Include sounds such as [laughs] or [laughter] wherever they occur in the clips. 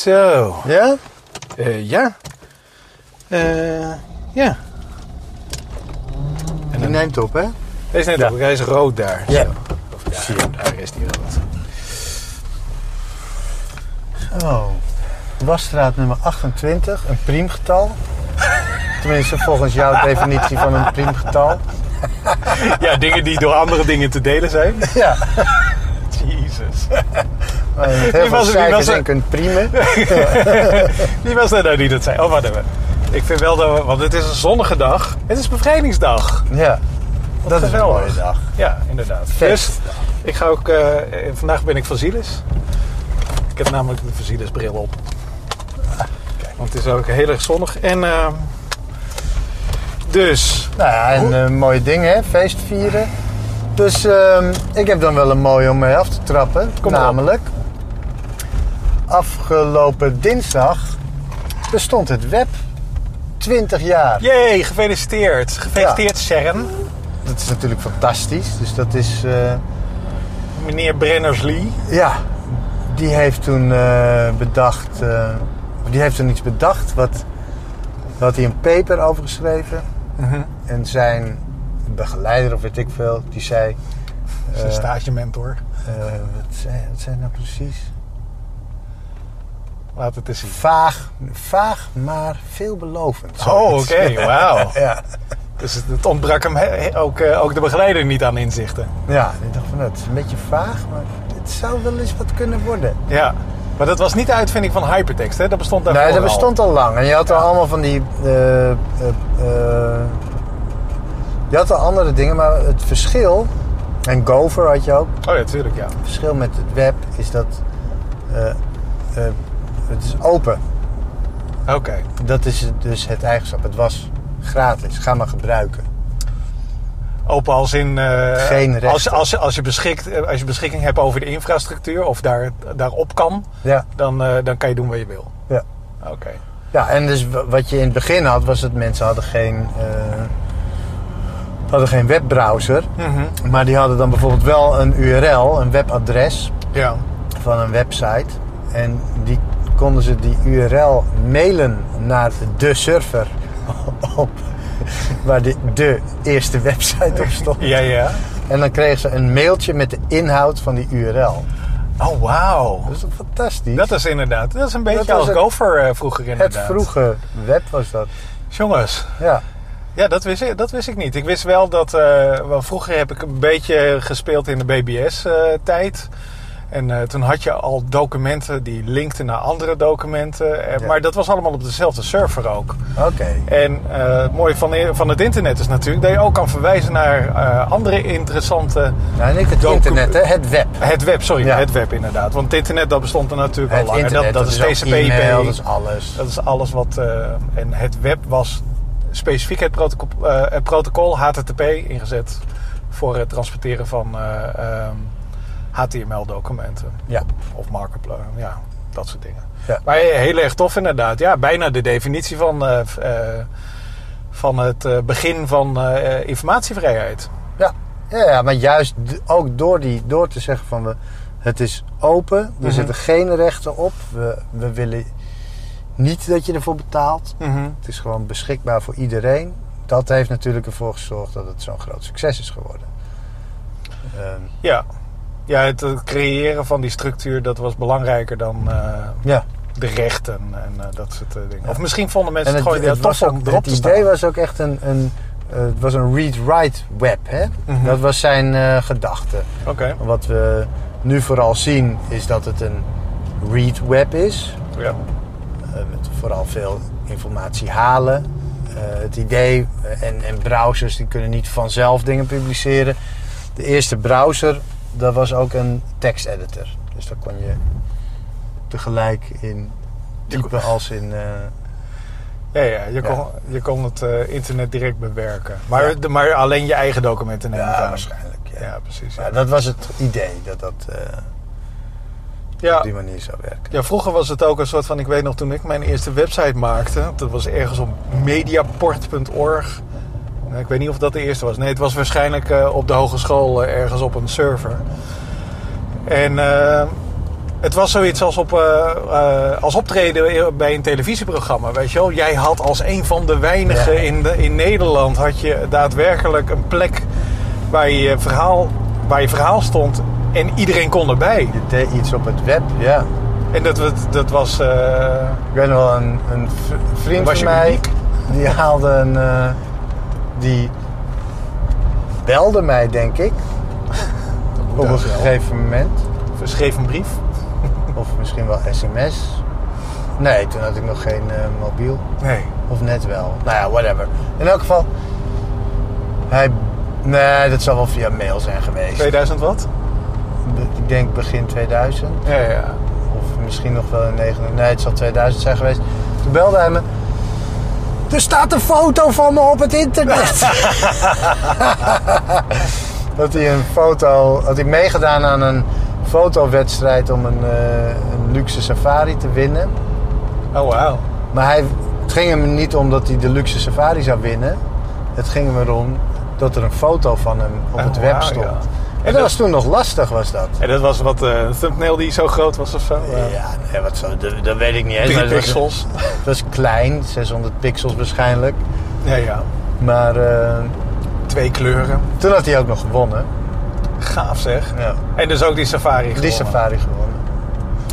Zo. Ja? Eh, ja. Eh, ja. Die neemt op, hè? Deze net Ja. op. Hij is rood daar. Ja. Zo. Of daar, Zie je. daar is die rood. Oh. Wasstraat nummer 28, een priemgetal. Tenminste, volgens jouw [laughs] definitie van een priemgetal. Ja, dingen die door andere dingen te delen zijn. Ja. [laughs] Jezus. Met heel veel was? Wie was het? kunt priemen. [laughs] Wie was dat nou die dat zei? Oh, even. Ik vind wel dat we... Want het is een zonnige dag. Het is bevrijdingsdag. Ja. Dat is een geweldig. mooie dag. Ja, inderdaad. Dus ik ga ook... eh, vandaag ben ik van Zilis. Ik heb namelijk de Van bril op. Want het is ook heel erg zonnig. En... eh, dus... Nou ja, en een mooie ding, hè? Feest vieren. Dus ehm, ik heb dan wel een mooie om mee af te trappen. Kom op. Afgelopen dinsdag bestond het web 20 jaar. Jee, gefeliciteerd. Gefeliciteerd, Sharon. Dat is natuurlijk fantastisch. Dus dat is, eh, Meneer Brenners-Lee. ja, die heeft toen eh, bedacht, eh, die heeft toen iets bedacht. Wat, daar had hij een paper over geschreven. En zijn begeleider, of weet ik veel, die zei... Zijn eh, stagementor. eh, wat, zei, wat zei nou precies? Laat het eens zien. Vaag, vaag maar veelbelovend. Oh, oké. zoiets. Wauw. [laughs] Ja, Dus het- ontbrak hem he- he- ook, eh, ook de begeleider niet aan inzichten. ja, ik dacht van, nou, het is een beetje vaag, maar het zou wel eens wat kunnen worden. Ja. Maar dat was niet de uitvinding van hypertext, hè? Dat bestond daarvoor Nee, dat al. bestond al lang. En je had er allemaal van die... eh, eh, je had al andere dingen, maar het verschil... En Gopher had je ook. Oh ja, tuurlijk, ja. Het verschil met het web is dat... het is open. Oké. Dat is dus het eigenschap. Het was gratis. Ga maar gebruiken. Open als in... eh, Geen rechten. als, als, als, je beschikt, eh, als je beschikking hebt over de infrastructuur of daar, daarop kan, Ja, dan, eh, dan kan je doen wat je wil. ja. Oké. Ja, en dus wat je in het begin had, was dat mensen hadden geen, hadden geen webbrowser. Mhm. Maar die hadden dan bijvoorbeeld wel een URL, een webadres Ja. van een website. En die konden ze die URL mailen naar de server [laughs] op, waar de, de eerste website op stond. Ja, ja. En dan kregen ze een mailtje met de inhoud van die URL. Oh, wauw. Dat is fantastisch? Dat is inderdaad, dat is een beetje als het- Gopher eh, vroeger het inderdaad. vroege web was dat. Jongens, Ja. ja, dat wist, ik, dat wist ik niet. Ik wist wel dat, eh, wel, vroeger heb ik een beetje gespeeld in de BBS-tijd. En eh, toen had je al documenten die linkten naar andere documenten. Eh, Ja. Maar dat was allemaal op dezelfde server ook. Oké. En eh, het mooie van, van het internet is natuurlijk dat je ook kan verwijzen naar andere interessante... Nou, niet het internet, hè? het web. Het web, sorry, Ja. het web inderdaad. Want het internet dat bestond er natuurlijk Het al lang. Internet, dat, dat, is TCP/IP. e-mail, dat is alles. Dat is alles wat. en het web was specifiek het protocol, het protocol HTTP ingezet voor het transporteren van eh, ehm, HTML-documenten. Ja. Of markup, ja, dat soort dingen. Ja. Maar heel erg tof inderdaad. Ja, bijna de definitie van, eh, eh, van het eh, begin van informatievrijheid. Ja. Ja, ja, maar juist ook door, die, door te zeggen van we, het is open, er Mhm. zitten geen rechten op, we, we willen niet dat je ervoor betaalt. Het is gewoon beschikbaar voor iedereen. Dat heeft natuurlijk ervoor gezorgd dat het zo'n groot succes is geworden. Ehm, Ja. Ja, het creëren van die structuur dat was belangrijker dan eh, ja. de rechten en eh, dat soort eh, dingen. Of misschien vonden mensen En het, het, gewoon het, tof om erop het idee was ook echt een, een, het was een read-write web. Hè? Mhm. Dat was zijn eh, gedachte. Wat we nu vooral zien is dat het een read web is. ja. Met vooral veel informatie halen. Het idee en, en browsers die kunnen niet vanzelf dingen publiceren. De eerste browser, dat was ook een teksteditor. Dus daar kon je tegelijk in typen als in... eh, Ja, ja, je, Ja. Kon, je kon het eh, internet direct bewerken. Maar, Ja. de, maar alleen je eigen documenten neem ik ja, waarschijnlijk. Ja. Ja, precies. Ja. Dat was het idee, dat dat eh, op Ja, die manier zou werken. ja, vroeger was het ook een soort van... Ik weet nog, toen ik mijn eerste website maakte... Dat was ergens op mediaport.org. Ik weet niet of dat de eerste was. Nee, het was waarschijnlijk eh, op de hogeschool eh, ergens op een server. En eh, Het was zoiets als, op, als optreden bij een televisieprogramma, weet je wel. Jij had als een van de weinigen Ja. in, de, in Nederland... had je daadwerkelijk een plek waar je verhaal, waar je verhaal stond... en iedereen kon erbij. Je deed iets op het web, ja. En dat, dat, dat was... Ik weet nog wel, een, een vriend Was van mij, uniek? die haalde een... die belde mij, denk ik, [laughs] op een gegeven moment. schreef een brief. [laughs] Of misschien wel sms. Nee, toen had ik nog geen eh, mobiel. Nee. Of net wel. Nou ja, whatever. In elk geval, hij... Nee, dat zal wel via mail zijn geweest. 2000 wat? Be- Ik denk begin 2000. Ja, ja. Of misschien nog wel in 9. Nee, het zal 2000 zijn geweest. Toen belde hij me. Er staat een foto van me op het internet. [laughs] had hij een foto. Had hij meegedaan aan een fotowedstrijd om een, eh, een luxe safari te winnen. Oh, wauw. Maar hij, het ging hem niet om dat hij de luxe safari zou winnen. Het ging hem erom dat er een foto van hem op Oh, het web stond. ja. En En dat was toen nog lastig, was dat. En dat was wat eh, een thumbnail die zo groot was of zo? Ja, nee, wat zo, dat, dat weet ik niet eens. Het was- pixels. Het was klein, 600 pixels waarschijnlijk. Ja, ja. Maar eh, Twee kleuren. toen had hij ook nog gewonnen. Gaaf zeg. Ja. En dus ook die safari Die gewonnen. safari gewonnen.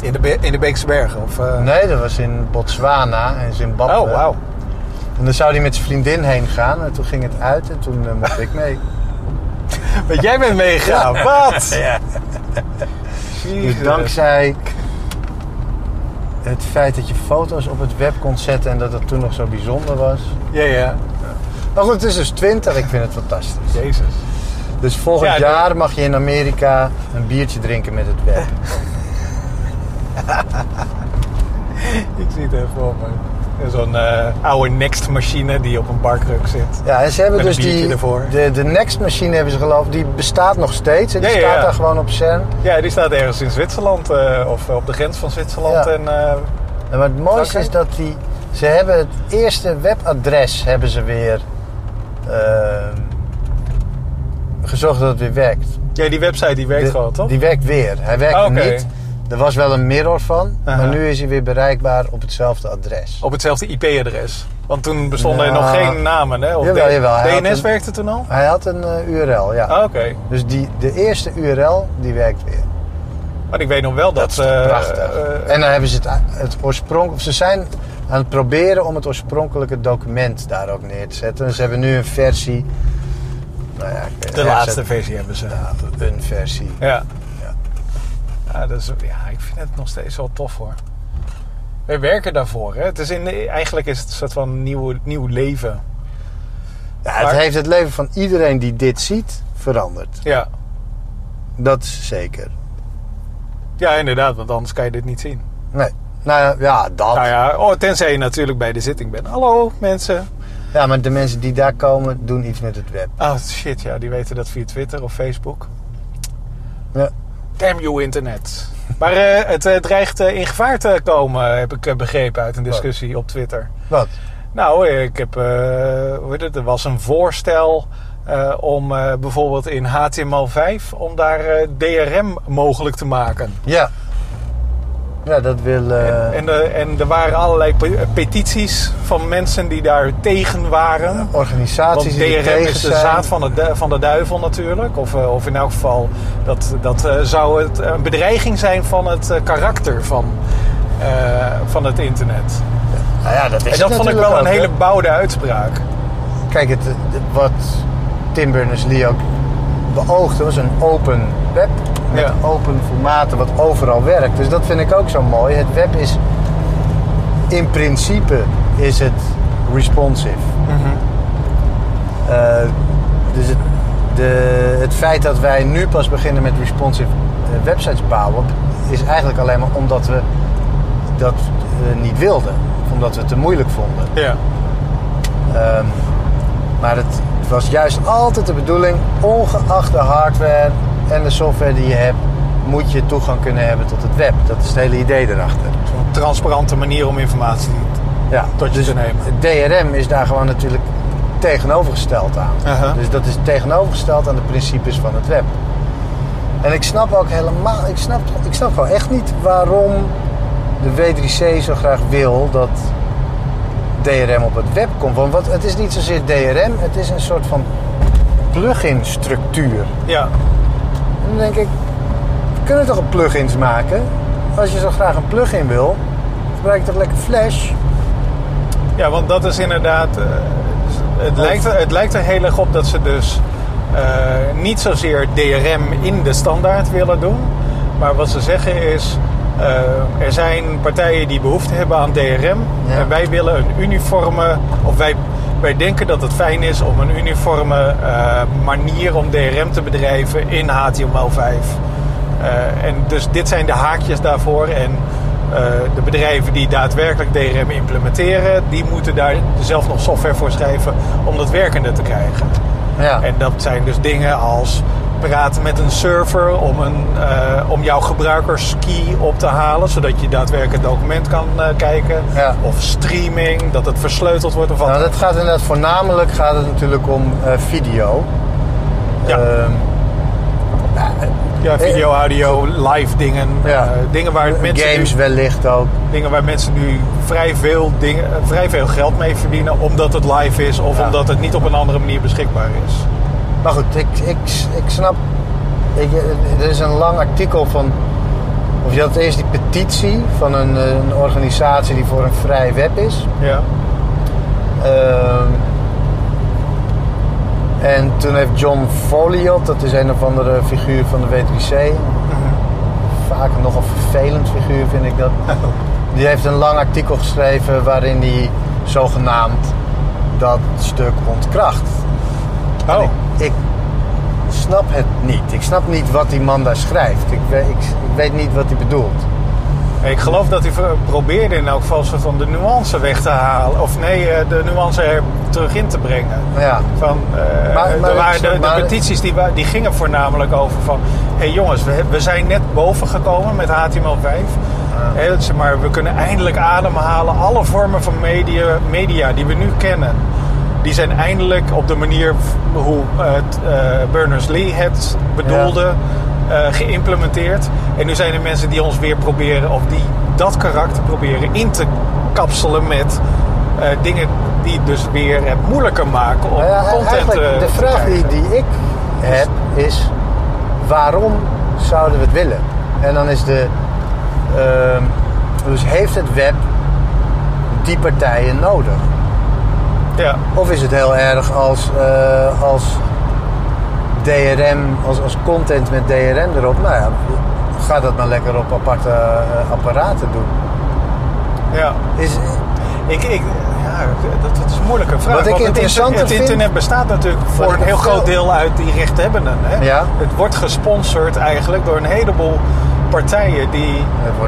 In de, Be- in de Beekse Bergen? Of, eh? Nee, dat was in Botswana en Zimbabwe. Oh, wauw. En dan zou hij met zijn vriendin heen gaan. En toen ging het uit en toen eh, mocht ik mee. Want jij bent meegegaan. Wat? Ja. Dus dankzij het feit dat je foto's op het web kon zetten en dat het toen nog zo bijzonder was. Ja, ja. Maar goed, het is dus 20. Ik vind het fantastisch. Jezus. Dus volgend Ja, jaar mag je in Amerika een biertje drinken met het web. [laughs] Ik zie het even voor me. Zo'n eh, oude Next machine die op een barkruk zit. Ja, en ze hebben Met dus die. ervoor. De, de Next machine hebben ze geloof die bestaat nog steeds. En die Ja, staat ja. daar gewoon op CERN. Ja, die staat ergens in Zwitserland. eh, of op de grens van Zwitserland. Ja. En, eh, En maar het mooiste is dat die. Ze hebben het eerste webadres hebben ze weer. ehm, gezorgd dat het weer werkt. ja, die website die werkt De- gewoon, toch? Die werkt weer. Hij werkte Oh, oké. niet. Er was wel een mirror van, maar nu is hij weer bereikbaar op hetzelfde adres. Op hetzelfde IP-adres. Want toen bestonden er nog geen namen, hè? Of jawel, DNS een- werkte toen al? Hij had een eh, URL, ja. Ah, Oké. Dus die, de eerste URL, die werkt weer. Maar ik weet nog wel dat... Dat is eh, prachtig. eh, en dan hebben ze het, het oorspronkelijk... Ze zijn aan het proberen om het oorspronkelijke document daar ook neer te zetten. Ze hebben nu een versie... Nou ja, de laatste versie hebben ze. Ja, een versie. Ja. Ja. Dat is, ja, ik vind het nog steeds wel tof hoor. Wij werken daarvoor. Hè? Het is in de- eigenlijk is het een soort van nieuw, nieuw leven. Ja, het Maar- heeft het leven van iedereen die dit ziet veranderd. Ja. Dat is zeker. ja, inderdaad, want anders kan je dit niet zien. Nee. Nou ja, ja, dat. Nou ja, oh, tenzij je natuurlijk bij de zitting bent. Hallo mensen. Ja, maar de mensen die daar komen, doen iets met het web. Oh shit, ja, die weten dat via Twitter of Facebook. Ja. Damn you internet. [laughs] Maar eh, het eh, dreigt eh, in gevaar te komen, heb ik begrepen uit een discussie op Twitter. Wat? Nou, ik heb, hoe heet het, er was een voorstel om bijvoorbeeld in HTML5 om daar DRM mogelijk te maken. Ja. Ja, dat wil... eh, En, en, eh, en er waren allerlei pe- petities van mensen die daar tegen waren. organisaties die DRM tegen is de zijn. zaad van de, van de duivel natuurlijk. Of, eh, of in elk geval, dat, dat zou het een bedreiging zijn van het karakter van, van het internet. Nou ja, dat is En dat vond ik wel een ook, hele bouwde uitspraak. Kijk, het- wat Tim Berners-Lee ook beoogde was een open web. Met Ja. open formaten wat overal werkt. Dus dat vind ik ook zo mooi. Het web is... In principe is het responsive. Eh, dus het, de, het feit dat wij nu pas beginnen met responsive eh, websites bouwen... is eigenlijk alleen maar omdat we dat eh, niet wilden. Of omdat we het te moeilijk vonden. Ja. Ehm, maar het, was juist altijd de bedoeling, ongeacht de hardware en de software die je hebt, moet je toegang kunnen hebben tot het web. Dat is het hele idee erachter. Zo'n transparante manier om informatie Ja, tot je dus te nemen. het DRM is daar gewoon natuurlijk tegenovergesteld aan. Aha. Dus dat is tegenovergesteld aan de principes van het web. En ik snap ook helemaal, ik snap, ik snap gewoon echt niet waarom de W3C zo graag wil dat DRM op het web komt. Want het is niet zozeer DRM, het is een soort van plugin structuur. Ja, En dan denk ik, we kunnen toch een plugins maken? Als je zo graag een plugin wil, gebruik toch lekker Flash. ja want dat is inderdaad... eh, het, lijkt, er- het lijkt er heel erg op dat ze dus eh, niet zozeer DRM in de standaard willen doen. Maar wat ze zeggen is... eh, er zijn partijen die behoefte hebben aan DRM. Ja. En wij willen een uniforme... Of wij, wij denken dat het fijn is om een uniforme eh, manier om DRM te bedrijven in HTML5. Eh, en dus dit zijn de haakjes daarvoor. En de bedrijven die daadwerkelijk DRM implementeren, die moeten daar zelf nog software voor schrijven om dat werkende te krijgen. Ja. En dat zijn dus dingen als praten met een server om, een, eh, om jouw gebruikerskey op te halen, zodat je daadwerkelijk het document kan eh, kijken. Ja. Of streaming, dat het versleuteld wordt of wat. Nou, dat gaat inderdaad voornamelijk gaat het natuurlijk om eh, video. Ja. Ehm, ja, video, audio, live dingen. Ja. dingen waar mensen games nu- wellicht ook. dingen waar mensen nu vrij veel, dingen, vrij veel geld mee verdienen omdat het live is of Ja. omdat het niet op een andere manier beschikbaar is. Maar goed, ik, ik, ik snap. Ik, er is een lang artikel van. Of je had eerst die petitie van een, een organisatie die voor een vrij web is. Ja. Ehm, en toen heeft John Folliot, dat is een of andere figuur van de W3C. Vaak een nogal vervelend figuur vind ik dat. Die heeft een lang artikel geschreven waarin hij zogenaamd dat stuk ontkracht. Oh, ik, snap het niet. Ik snap niet wat die man daar schrijft. Ik weet, ik, ik weet niet wat hij bedoelt. ik geloof dat hij probeerde in elk geval van de nuance weg te halen. Of nee, eh, de nuance er terug in te brengen. Ja, Van, eh, Maar- maar waren ik- de, de petities die, die gingen voornamelijk over van... Hé hey jongens, we, we zijn net boven gekomen met HTML5. Hè, zeg maar, we kunnen eindelijk ademhalen. Alle vormen van media, media die we nu kennen... die zijn eindelijk op de manier hoe het, eh, Berners-Lee het bedoelde... eh, geïmplementeerd. En nu zijn er mensen die ons weer proberen... of die dat karakter proberen in te kapselen met... eh, dingen die dus weer het moeilijker maken om Nou ja, content eh, de te vraag die, die ik heb is: waarom zouden we het willen? En dan is de. ehm, dus heeft het web die partijen nodig? Ja, Of is het heel erg als, eh, als DRM, als, als content met DRM erop? Nou ja, ga dat maar lekker op aparte eh, apparaten doen. ja. Is, Ik, ik, ja, dat, dat is een moeilijke vraag. Wat ik want het, het vind- internet bestaat natuurlijk voor een heel groot deel uit die rechthebbenden. Hè? Ja. Het wordt gesponsord eigenlijk door een heleboel partijen die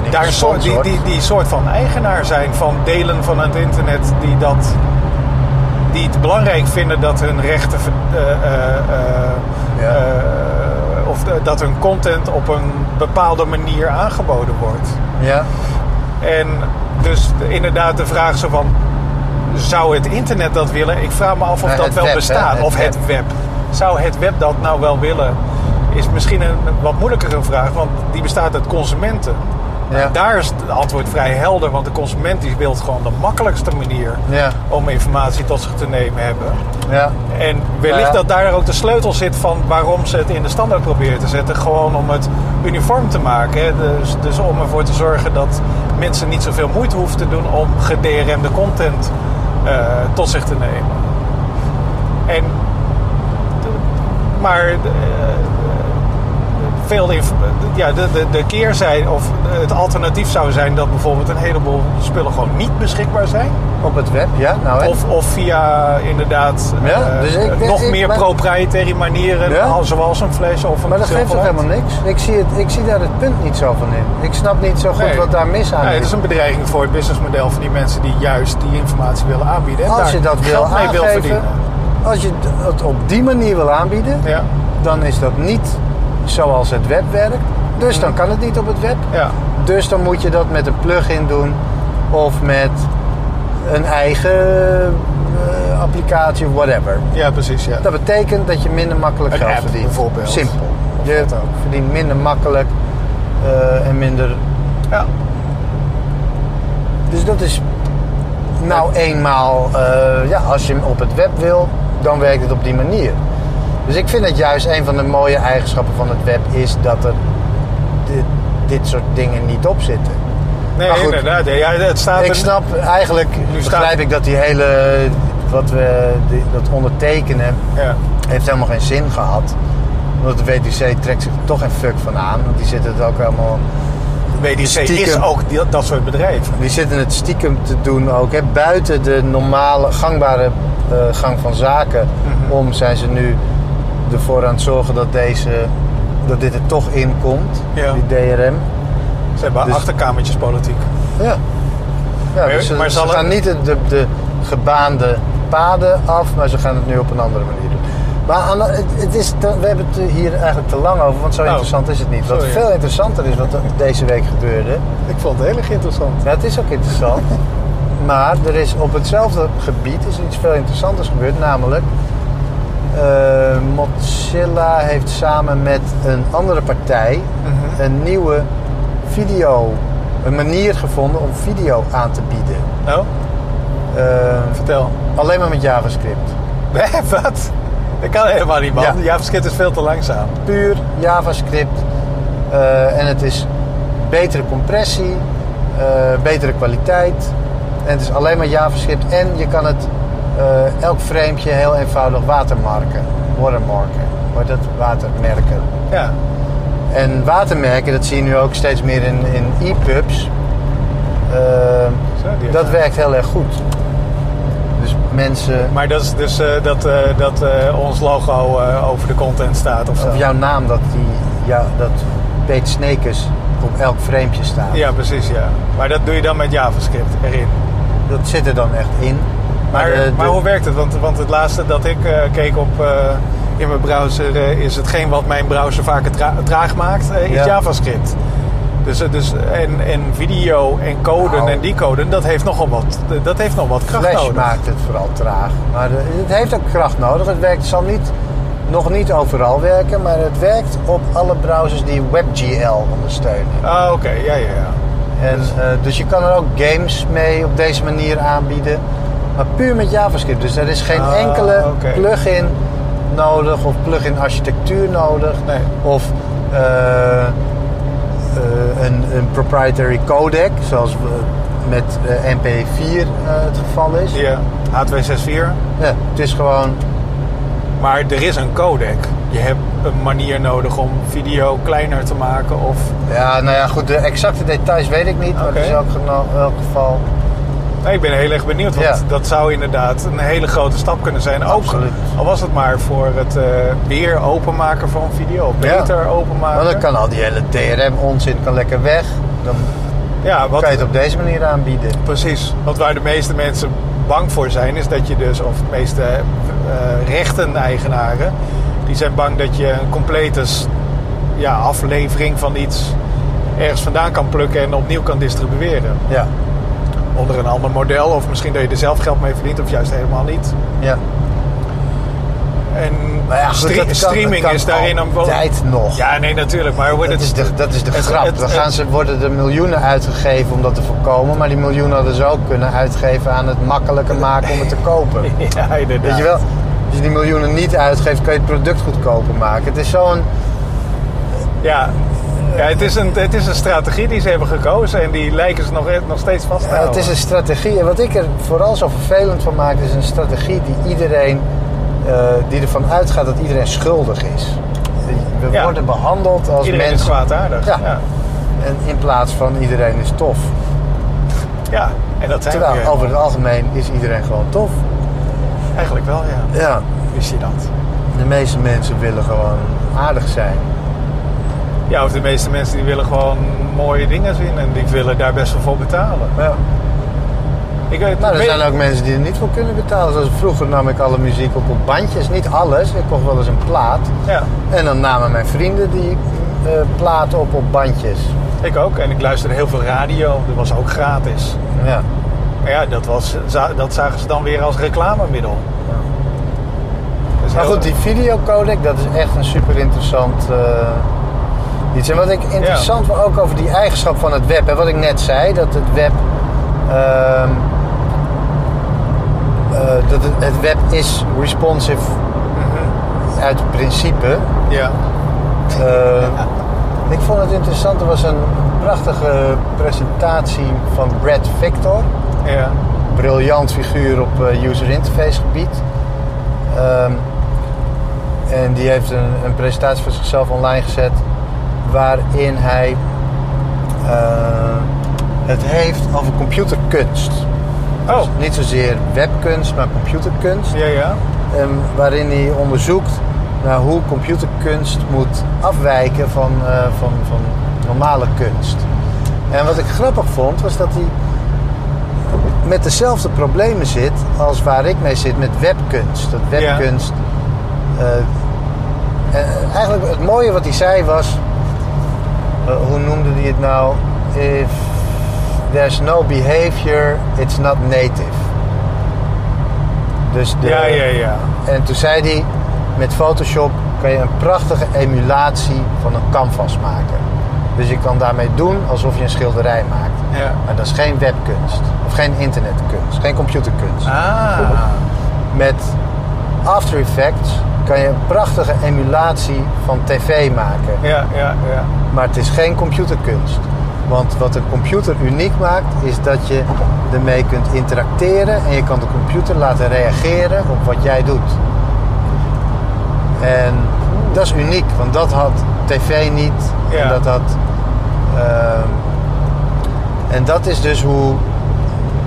daar een soort, die, die, die soort van eigenaar zijn van delen van het internet die dat die het belangrijk vinden dat hun rechten eh, eh, eh, Ja. of dat hun content op een bepaalde manier aangeboden wordt. ja, En dus de- inderdaad de vraag zo van... Zou het internet dat willen? Ik vraag me af of Eh, dat wel web, hè? bestaat. Het of het web. Zou het web dat nou wel willen? Is misschien een wat moeilijkere vraag. Want die bestaat uit consumenten. Ja. Daar is het antwoord vrij helder. Want de consument die wil gewoon de makkelijkste manier... ja, om informatie tot zich te nemen hebben. ja. En wellicht Nou dat daar ook de sleutel zit van waarom ze het in de standaard proberen te zetten. Gewoon om het uniform te maken. Hè. Dus, dus om ervoor te zorgen dat mensen niet zoveel moeite hoeven te doen om gedRM'de content eh, tot zich te nemen. En, maar eh, veel inf- ja, de, de, de keerzijde of het alternatief zou zijn dat bijvoorbeeld een heleboel spullen gewoon niet beschikbaar zijn. Op het web, ja. Nou? Of, of via inderdaad Ja, eh, dus ik- nog ik- meer maar- proprietary manieren, Ja. al- zoals een flash of een Maar dat geeft toch helemaal niks? Ik zie, het, ik zie daar het punt niet zo van in. Ik snap niet zo goed Nee. wat daar mis aan Nee, het is. is een bedreiging voor het businessmodel van die mensen die juist die informatie willen aanbieden. En Als daar je dat wil aangeven, verdienen. als je het op die manier wil aanbieden, Ja, dan is dat niet zoals het web werkt. Dus dan kan het niet op het web. ja, Dus dan moet je dat met een plugin doen of met een eigen eh, applicatie whatever. ja, precies. Ja. Dat betekent dat je minder makkelijk Een geld app verdient. bijvoorbeeld. Simpel. Je verdient minder makkelijk eh, en minder. Ja. Dus dat is nou eenmaal, eh, ja, als je hem op het web wil, dan werkt het op die manier. Dus ik vind het juist een van de mooie eigenschappen van het web is dat er dit, dit soort dingen niet op zitten. Nee, goed. inderdaad. Ja, het staat Ik snap eigenlijk, Nu staat- begrijp ik dat die hele, wat we, die- dat ondertekenen, Ja. heeft helemaal geen zin gehad. Want de WTC trekt zich er toch geen fuck van aan. Want die zitten het ook helemaal. WDC is ook die- dat soort bedrijven. Die zitten het stiekem te doen ook. Hè. Buiten de normale, gangbare eh, gang van zaken Mhm. om zijn ze nu ervoor aan het zorgen dat, deze, dat dit er toch in komt. Ja. Die DRM. Ze hebben Dus- achterkamertjes politiek. Ja. ja Maar- dus ze, maar ze zal het- gaan niet de, de, de gebaande paden af, maar ze gaan het nu op een andere manier doen. Maar het, is te- we hebben het hier eigenlijk te lang over, want zo Oh. interessant is het niet. Wat Sorry. veel interessanter is wat deze week gebeurde. Ik vond het heel erg interessant. Ja, het is ook interessant. [laughs] maar er is op hetzelfde gebied is iets veel interessanters gebeurd. Namelijk, Mozilla heeft samen met een andere partij Mhm. een nieuwe video, een manier gevonden om video aan te bieden. Nou, Eh, vertel. alleen maar met JavaScript. [laughs] Wat? Dat kan helemaal niet, man. Ja. JavaScript is veel te langzaam. Puur JavaScript. Eh, en het is betere compressie, eh, betere kwaliteit. En het is alleen maar JavaScript. En je kan het eh, elk framepje heel eenvoudig watermarken. Watermarken. Wordt dat watermerken. Ja. En watermerken, dat zie je nu ook steeds meer in, in e-pubs. Eh, Zo, dat werkt heel erg goed. Dus mensen, Maar dat is dus eh, dat, dat ons logo over de content staat of zo. of jouw naam, dat, die, ja, dat Peet Snekers op elk framepje staat. Ja, precies, ja. Maar dat doe je dan met JavaScript erin. Dat zit er dan echt in. Maar, de- maar de- hoe werkt het? Want, want het laatste dat ik eh, keek op, eh, in mijn browser eh, is hetgeen wat mijn browser vaker tra- traag maakt, eh, is Ja. JavaScript. Dus, eh, dus en, en video en coden Nou. en decoden, dat heeft nogal wat, dat heeft nog wat kracht Flash nodig. maakt het vooral traag. Maar de- het heeft ook kracht nodig. Het werkt, zal niet, nog niet overal werken, maar het werkt op alle browsers die WebGL ondersteunen. Ah, oké, ja, ja, ja. En, eh, dus je kan er ook games mee op deze manier aanbieden. Maar puur met JavaScript. Dus er is geen Ah, enkele oké. plugin nodig of plugin architectuur nodig. Nee. Of eh, eh, een, een proprietary codec, zoals met eh, MP4 eh, het geval is. Ja, H264. Ja, het is gewoon. Maar er is een codec. Je hebt een manier nodig om video kleiner te maken of... Ja, nou ja, goed, de exacte details weet ik niet. Maar het is in elk geval. Nee, ik ben heel erg benieuwd, want Ja. dat zou inderdaad een hele grote stap kunnen zijn. Ook, Absoluut. al was het maar voor het eh, weer openmaken van video. Ja. beter openmaken. Want dan kan al die hele DRM-onzin kan lekker weg. Dan ja, wat, kan je het op deze manier aanbieden. precies. Want waar de meeste mensen bang voor zijn, is dat je dus, of de meeste eh rechten-eigenaren, die zijn bang dat je een complete ja, aflevering van iets ergens vandaan kan plukken en opnieuw kan distribueren. Ja, Onder een ander model, of misschien dat je er zelf geld mee verdient, of juist helemaal niet. ja. En ja, stre- kan- streaming is daarin een altijd nog. Ja, nee, natuurlijk. Maar hoe Dat het is de, dat is de het- grap. het- Dan gaan ze, worden er miljoenen uitgegeven om dat te voorkomen. Maar die miljoenen hadden ze ook kunnen uitgeven aan het makkelijker maken om het te kopen. [laughs] Ja, inderdaad. Weet je wel? Als je die miljoenen niet uitgeeft, kan je het product goedkoper maken. Het is zo'n... Ja, ja het, is een, het is een strategie die ze hebben gekozen en die lijken ze nog, nog steeds vast te Ja, houden. het is een strategie. En wat ik er vooral zo vervelend van maak, is een strategie die iedereen... eh, die ervan uitgaat dat iedereen schuldig is. We Ja. worden behandeld als Iedereen is mensen... kwaadaardig. Ja. Ja. Ja. En in plaats van iedereen is tof. en dat zijn Terwijl over het algemeen is iedereen gewoon tof. Eigenlijk wel, ja. Ja, Wist je dat? de meeste mensen willen gewoon aardig zijn. Ja, of de meeste mensen die willen gewoon mooie dingen zien en die willen daar best wel voor betalen. Ja. Ik weet, Maar er weet- zijn ook mensen die er niet voor kunnen betalen. Zoals vroeger nam ik alle muziek op op bandjes. Niet alles, ik kocht wel eens een plaat. Ja, En dan namen mijn vrienden die eh, platen op op bandjes. ik ook. En ik luisterde heel veel radio. Dat was ook gratis. Ja. Maar ja, dat, was, dat zagen ze dan weer als reclamemiddel. Dus Maar goed, die videocodec, dat is echt een super interessant eh, iets. En wat ik interessant vond ook over die eigenschap van het web, hè, wat ik net zei, dat het web. ehm, eh, dat het, het web is responsive Mhm. uit principe. Ja. Eh, ik vond het interessant, er was een prachtige presentatie van Brad Victor. Ja. briljant figuur op eh, user interface gebied. Ehm, en die heeft een, een presentatie van zichzelf online gezet waarin hij eh, het heeft over computerkunst. Oh. Dus niet zozeer webkunst, maar computerkunst. Ja, ja. Ehm, waarin hij onderzoekt naar hoe computerkunst moet afwijken van, eh, van, van normale kunst. En wat ik grappig vond, was dat hij met dezelfde problemen zit als waar ik mee zit met webkunst. Dat Ja. webkunst. eh, eigenlijk het mooie wat hij zei was. Eh, hoe noemde hij het nou? If there's no behavior, it's not native. Dus de, Ja, ja, ja. en toen zei hij, met Photoshop kan je een prachtige emulatie van een canvas maken. Dus je kan daarmee doen alsof je een schilderij maakt. Ja. Maar dat is geen webkunst. Of geen internetkunst. Geen computerkunst. Ah. Met After Effects kan je een prachtige emulatie van tv maken. Ja, ja, ja. Maar het is geen computerkunst. Want wat een computer uniek maakt, is dat je ermee kunt interacteren en je kan de computer laten reageren op wat jij doet. En dat is uniek, want dat had tv niet. Ja. En dat had. ehm, en dat is dus hoe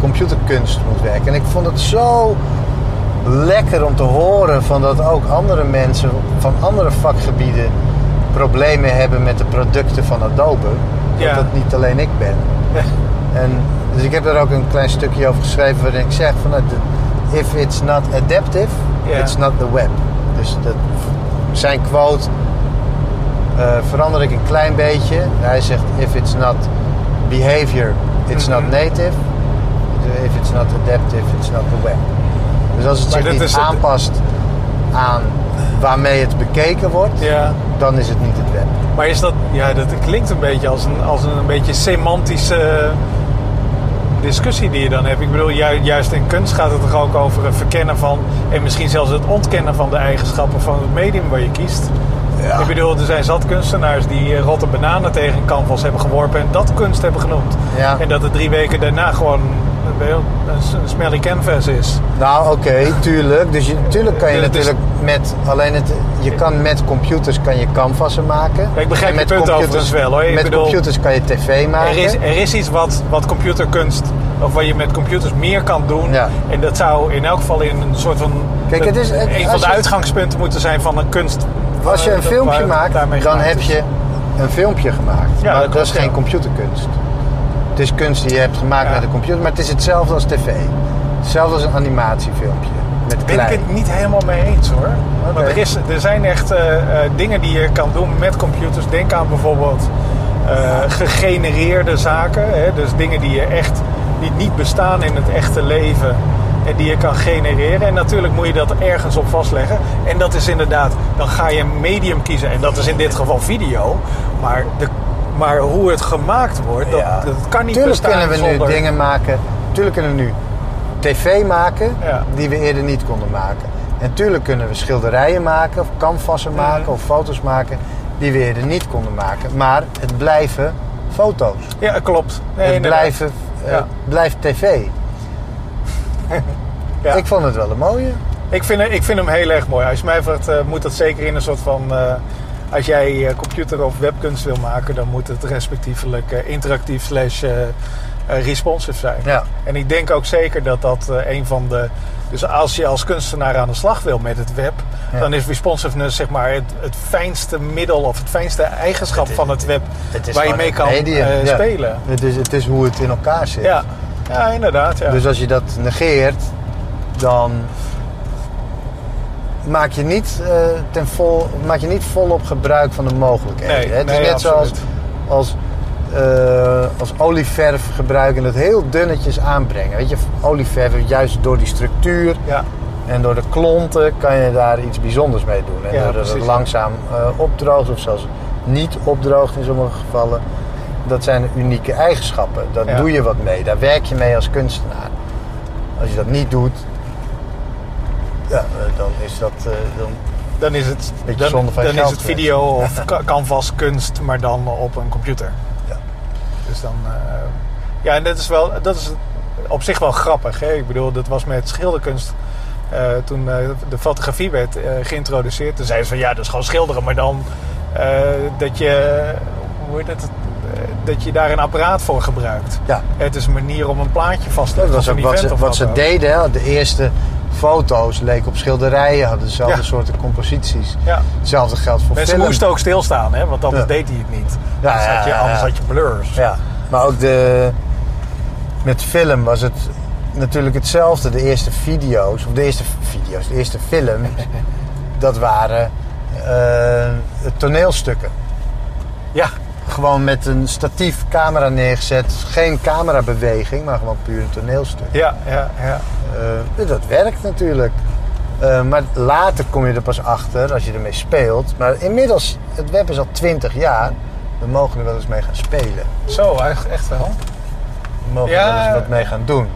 computerkunst moet werken. En ik vond het zo lekker om te horen van dat ook andere mensen van andere vakgebieden problemen hebben met de producten van Adobe. Ja. Dat dat niet alleen ik ben. [laughs] En, dus ik heb daar ook een klein stukje over geschreven waarin ik zeg van nou, if it's not adaptive, it's not the web. Dus dat, zijn quote eh, verander ik een klein beetje. Hij zegt if it's not behavior, it's Mhm. not native. If it's not adaptive, it's not the web. Dus als het Maar zich niet het- aanpast aan waarmee het bekeken wordt, Ja. dan is het niet het web. Maar is dat, ja, dat klinkt een beetje als een, als een, een beetje semantische discussie die je dan hebt. Ik bedoel, ju- juist in kunst gaat het toch ook over het verkennen van en misschien zelfs het ontkennen van de eigenschappen van het medium waar je kiest. Ja. Ik bedoel, er zijn zat kunstenaars die eh, rotte bananen tegen een canvas hebben geworpen en dat kunst hebben genoemd. Ja. En dat het drie weken daarna gewoon een, smelly canvas is. Nou, oké, tuurlijk. Dus je, tuurlijk kan je het is- natuurlijk met alleen het, je kan met computers kan je canvassen maken. Ja, ik begrijp En je met punt computers- wel, hoor. Ik met bedoel- computers kan je tv maken. Er is, er is iets wat, wat computerkunst, of wat je met computers meer kan doen. Ja. En dat zou in elk geval in een soort van. Kijk, het is- het- een van de je- uitgangspunten moeten zijn van een kunst. Als je een filmpje maakt, dan heb je een filmpje gemaakt. Ja, maar dat dat, is geen computerkunst. Het is kunst die je hebt gemaakt Ja. met een computer, maar het is hetzelfde als tv. Hetzelfde als een animatiefilmpje. Met Ben ik het niet helemaal mee eens hoor. Want Oké. er, is, er zijn echt eh, eh, dingen die je kan doen met computers. Denk aan bijvoorbeeld eh, gegenereerde zaken. Hè? Dus dingen die je echt die niet bestaan in het echte leven. En die je kan genereren. En natuurlijk moet je dat ergens op vastleggen. En dat is inderdaad, dan ga je een medium kiezen. En dat is in dit geval video. Maar, de, maar hoe het gemaakt wordt, dat, Ja. dat kan niet Tuurlijk kunnen we zonder... nu dingen maken. Tuurlijk kunnen we nu tv maken Ja. die we eerder niet konden maken. En tuurlijk kunnen we schilderijen maken of canvassen maken of foto's maken die we eerder niet konden maken. Maar het blijven foto's. Ja, klopt. Nee, het inderdaad. blijven, eh, Ja. blijft tv. [laughs] Ja. Ik vond het wel een mooie. Ik vind, ik vind hem heel erg mooi. Als je mij vraagt, eh, moet dat zeker in een soort van... eh, als jij eh, computer- of webkunst wil maken... dan moet het respectievelijk eh, interactief slash eh, responsive zijn. Ja. En ik denk ook zeker dat dat een van de... Dus als je als kunstenaar aan de slag wil met het web... Ja. dan is responsiveness zeg maar het, het fijnste middel... of het fijnste eigenschap Het van het web... Het waar je mee kan Ja. spelen. Het is, het is hoe het in elkaar zit. Ja. ja, inderdaad. Ja. Dus als je dat negeert, dan maak je niet, eh, ten vol, maak je niet volop gebruik van de mogelijkheden. Nee, het nee, is net zoals als, eh, als olieverf gebruiken en het heel dunnetjes aanbrengen. Weet je, olieverf juist door die structuur ja. En door de klonten kan je daar iets bijzonders mee doen. En Ja, doordat het langzaam eh, opdroogt of zelfs niet opdroogt in sommige gevallen. Dat zijn unieke eigenschappen. Daar Ja. doe je wat mee. Daar werk je mee als kunstenaar. Als je dat niet doet, ja, eh, dan is dat... eh, dan, Dan is het, Beetje dan, van dan is het video [laughs] of ca- canvas kunst, maar dan op een computer. Ja. Dus dan... eh, ja, en dat is, wel, dat is op zich wel grappig. Hè? Ik bedoel, dat was met schilderkunst... toen de fotografie werd geïntroduceerd, toen zeiden ze van ja, dat is gewoon schilderen, maar dan dat je, hoe heet het, dat je daar een apparaat voor gebruikt. ja. Het is een manier om een plaatje vast te Dat was ook wat ze, wat ze deden. Hè. De eerste foto's leken op schilderijen, hadden dezelfde Ja. soorten composities. Ja. Hetzelfde geldt voor Mensen film. moesten ook stilstaan, hè? want anders Ja. deed hij het niet. Ja, anders, ja, had je, anders had je blurs. Ja, maar ook de, met film was het natuurlijk hetzelfde. De eerste video's, of de eerste video's, de eerste films, [laughs] dat waren eh, toneelstukken. Ja, Gewoon met een statief camera neergezet, geen camerabeweging, maar gewoon puur een toneelstuk. ja, ja. ja. Eh, dat werkt natuurlijk. Eh, maar later kom je er pas achter als je ermee speelt. Maar inmiddels, het web is al 20 jaar. We mogen er wel eens mee gaan spelen. Zo, echt, echt wel. We mogen Ja. er wel eens wat mee gaan doen.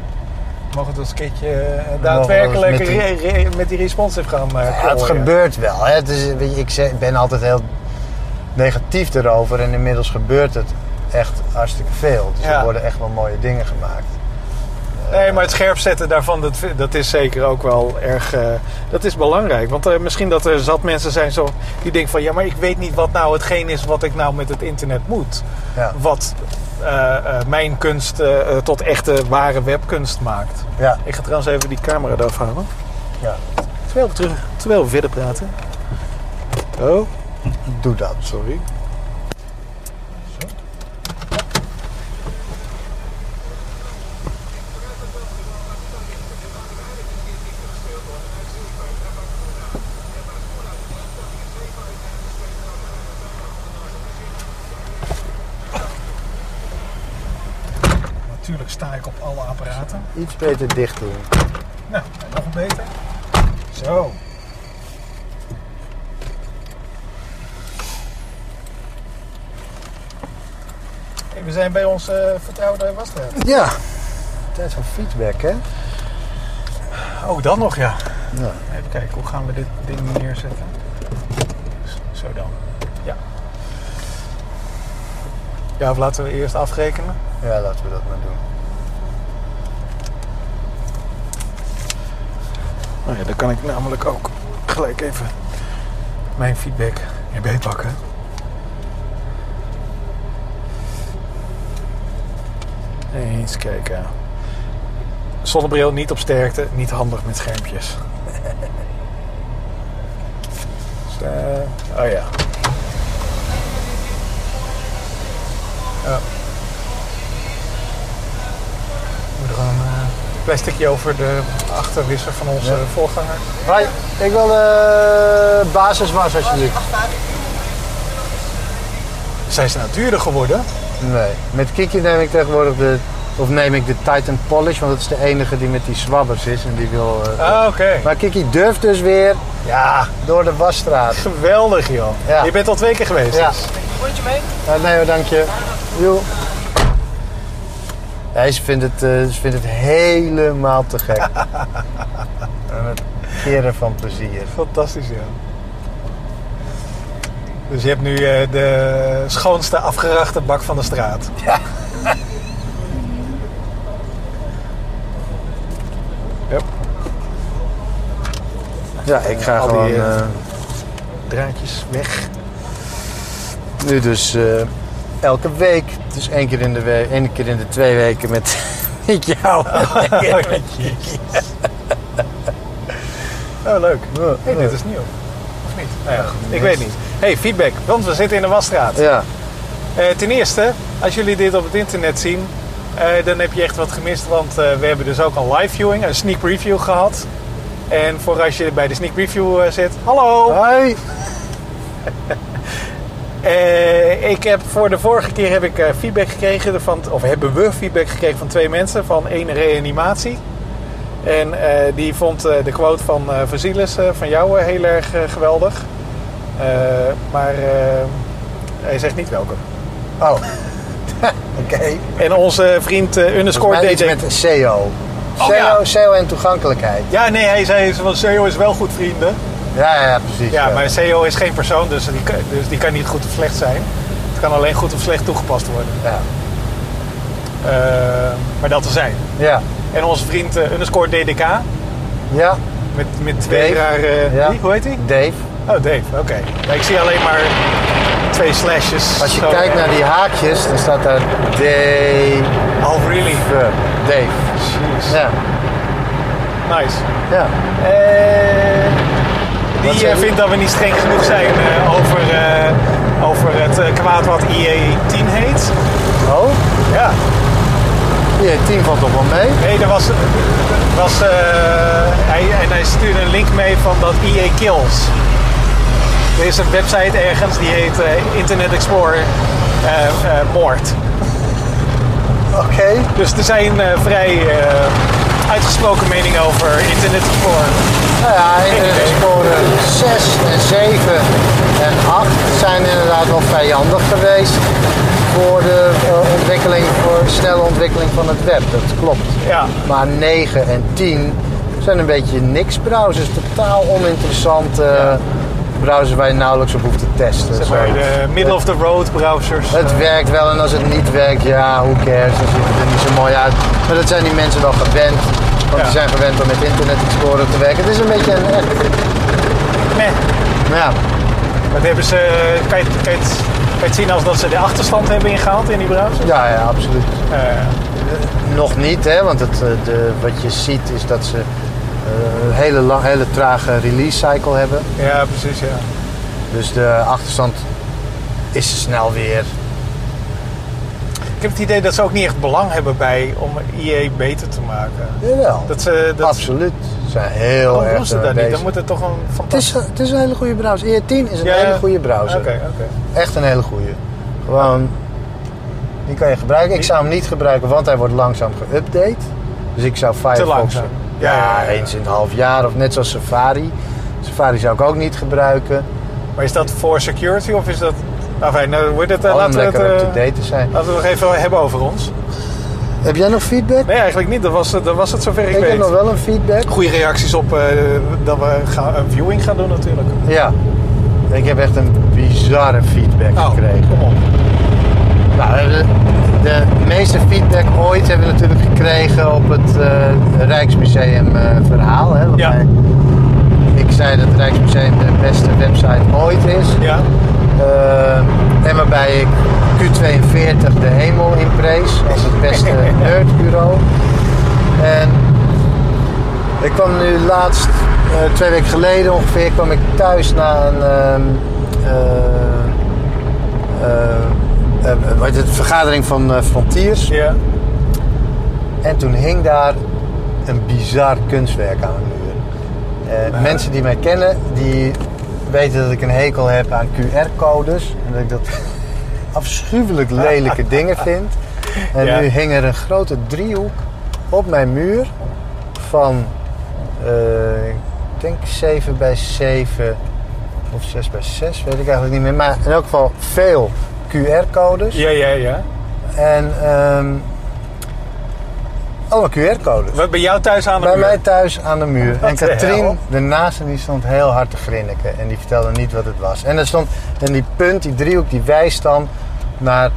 We mogen het eens een keertje eh, daadwerkelijk met re- met die responsive gaan eh Ja, het gebeurt wel. Hè. Het is, weet je, ik ben altijd heel negatief erover. En inmiddels gebeurt het echt hartstikke veel. Dus Ja. er worden echt wel mooie dingen gemaakt. Nee, maar het scherp zetten daarvan, dat, dat is zeker ook wel erg... eh, dat is belangrijk. Want eh, misschien dat er zat mensen zijn zo, die denken van... ja, maar ik weet niet wat nou hetgeen is wat ik nou met het internet moet. Ja. Wat eh, eh, mijn kunst eh, eh, tot echte, ware webkunst maakt. Ja. Ik ga trouwens even die camera eraf halen. ja, Terwijl we, terug, terwijl we verder praten. Oh, doe dat. sorry. Natuurlijk sta ik op alle apparaten. Iets beter dicht doen. Nou, nog beter. Zo. We zijn bij ons eh, vertrouwde wasstraat. Ja. Tijd voor feedback, hè? Oh, dan nog ja. Ja. Even kijken, hoe gaan we dit ding neerzetten? Zo dan. Ja. Ja, of laten we eerst afrekenen? ja, laten we dat maar doen. Oh ja, dan kan ik namelijk ook gelijk even mijn feedback erbij pakken. Eens kijken. Zonnebril niet op sterkte, niet handig met schermpjes. Dus, eh, oh ja. Ja. Moet er een plasticje over de achterwisser van onze Ja. voorganger. Hoi, ik wil de basiswas alsjeblieft. Zijn ze nou duurder geworden? Nee, met Kiki neem ik tegenwoordig de, of neem ik de Titan Polish, want dat is de enige die met die swabbers is en die wil... eh, Ah, oké. Maar Kiki durft dus weer Ja, door de wasstraat. [laughs] geweldig joh. Ja. Je bent al twee keer geweest. Ja. dus. Uh, nee hoor, dank je. Joe. Ja, ze vindt het, eh, ze vindt het helemaal te gek. [laughs] en het keren van plezier. Fantastisch ja. Dus je hebt nu eh, de schoonste afgerachte bak van de straat. Ja. [laughs] Yep. Ja, ik ga Al die, gewoon eh, eh, Draadjes weg. nu dus elke week, dus één keer in de week, één keer in de twee weken met, [laughs] met jou. Oh, [laughs] leuk. Hey, ja. dit is nieuw. Of niet? Nou ja, goed. Ik weet niet. Hey, feedback. Want we zitten in de wasstraat. Ja, Eh, ten eerste, als jullie dit op het internet zien, eh, dan heb je echt wat gemist. Want eh, we hebben dus ook een live viewing, een sneak preview gehad. En voor als je bij de sneak preview eh, zit, hallo! hoi. [laughs] Eh, ik heb voor de vorige keer heb ik eh, feedback gekregen van, of hebben we feedback gekregen van twee mensen van één reanimatie. En eh, die vond eh, de quote van eh Vasilis, van jou, heel erg geweldig. Maar hij zegt niet welke. Oh, [laughs] oké. En onze vriend underscore iets met SEO. Oh, SEO, ja. SEO en toegankelijkheid. Ja, nee, hij zei van SEO is wel goed vrienden. Ja, ja, precies. Ja, maar SEO is geen persoon, dus die, kan- dus die kan niet goed of slecht zijn. Het kan alleen goed of slecht toegepast worden. Ja. Maar dat te zijn. Ja. En onze vriend eh, underscore DDK. Ja, Met, met twee rare... Ja. Wie? Hoe heet hij? Dave. Oh, Dave. Oké. Ja, ik zie alleen maar twee slashes. Als je Zo. kijkt naar die haakjes, dan staat daar Dave. Oh, really? Dave. Jeez. Ja. Nice. Ja. Eh, die eh, vindt dat we niet streng genoeg zijn eh, over, eh, over het eh, kwaad wat IE10 heet. Oh, Ja. Je team valt toch wel mee? Nee, er was, was eh, hij, en hij stuurde een link mee van dat EA Kills. Er is een website ergens die heet eh, Internet Explorer eh, eh, Moord. Oké. Dus er zijn vrij uitgesproken meningen over Internet Explorer. Nou ja, Internet Explorer 6 en 7 en 8 zijn inderdaad wel vijandig geweest voor de eh, ontwikkeling, voor snelle ontwikkeling van het web. Dat klopt. Ja, Maar 9 en 10 zijn een beetje niks browsers. Totaal oninteressante Ja. Browsers waar je nauwelijks op hoeft te testen. zeg maar de middle-of-the-road browsers. Het werkt wel en als het niet werkt, ja, who cares, dan ziet het er niet zo mooi uit. Maar dat zijn die mensen wel gewend, want Ja. die zijn gewend om met Internet Explorer te werken. Het is een beetje een. Nee, ja, dat hebben ze, kan, je, kan, je het, kan je het zien als dat ze de achterstand hebben ingehaald in die browser? ja, ja, absoluut. Eh, Nog niet, hè, want het, eh, de, wat je ziet is dat ze een hele, lang, hele trage release cycle hebben. ja, precies, ja. Dus de achterstand is snel weer. Ik heb het idee dat ze ook niet echt belang hebben bij om IE beter te maken. Jawel, Dat ze, dat, absoluut. Ze zijn heel Waarom erg doen ze ermee dat niet? Dan moet het toch een Het is, fantastisch... het is een hele goede browser. IE10 is een Ja, hele goede browser. Oké, oké. Echt een hele goede. Gewoon, die kan je gebruiken. Ik zou hem niet gebruiken, want hij wordt langzaam geüpdate. Dus ik zou Firefox... langzaam. Ja, eens in het half jaar. Of net zoals Safari. Safari zou ik ook niet gebruiken. Maar is dat voor security of is dat... Enfin, nou, wordt het, eh, Gewoon om laten, we het, lekker eh, up-to-date te zijn. laten we het nog even hebben over ons. Heb jij nog feedback? Nee, eigenlijk niet. Dat was, dat was het zover ik, ik heb weet. nog wel een feedback. Goede reacties op eh, dat we gaan, een viewing gaan doen natuurlijk. Ja. Ik heb echt een bizarre feedback gekregen. Oh, kom op. Nou, de, meeste feedback ooit hebben we natuurlijk gekregen op het eh, Rijksmuseum eh, verhaal. Hè, Ja. wij- ik zei dat het Rijksmuseum de beste website ooit is. Ja, Eh, en waarbij ik Q42 de hemel inprees als het beste [laughs] nerdbureau. En ik kwam nu laatst, twee weken geleden ongeveer, kwam ik thuis na een eh, eh, wat het, vergadering van eh, Frontiers. ja. En toen hing daar een bizar kunstwerk aan de muur. Ja. Mensen die mij kennen, die weten dat ik een hekel heb aan QR-codes. En dat ik dat [laughs] afschuwelijk lelijke dingen vind. En Ja. nu hing er een grote driehoek op mijn muur van, ik denk 7 bij 7 of 6 bij 6, weet ik eigenlijk niet meer. Maar in elk geval veel QR-codes. Ja, ja, ja. En ehm allemaal QR-codes. Wat bij jou thuis aan de Bij muur? mij thuis aan de muur. Wat en Katrien, de naaste, die stond heel hard te grinniken. En die vertelde niet wat het was. En er stond, en die punt, die driehoek, die wijst dan naar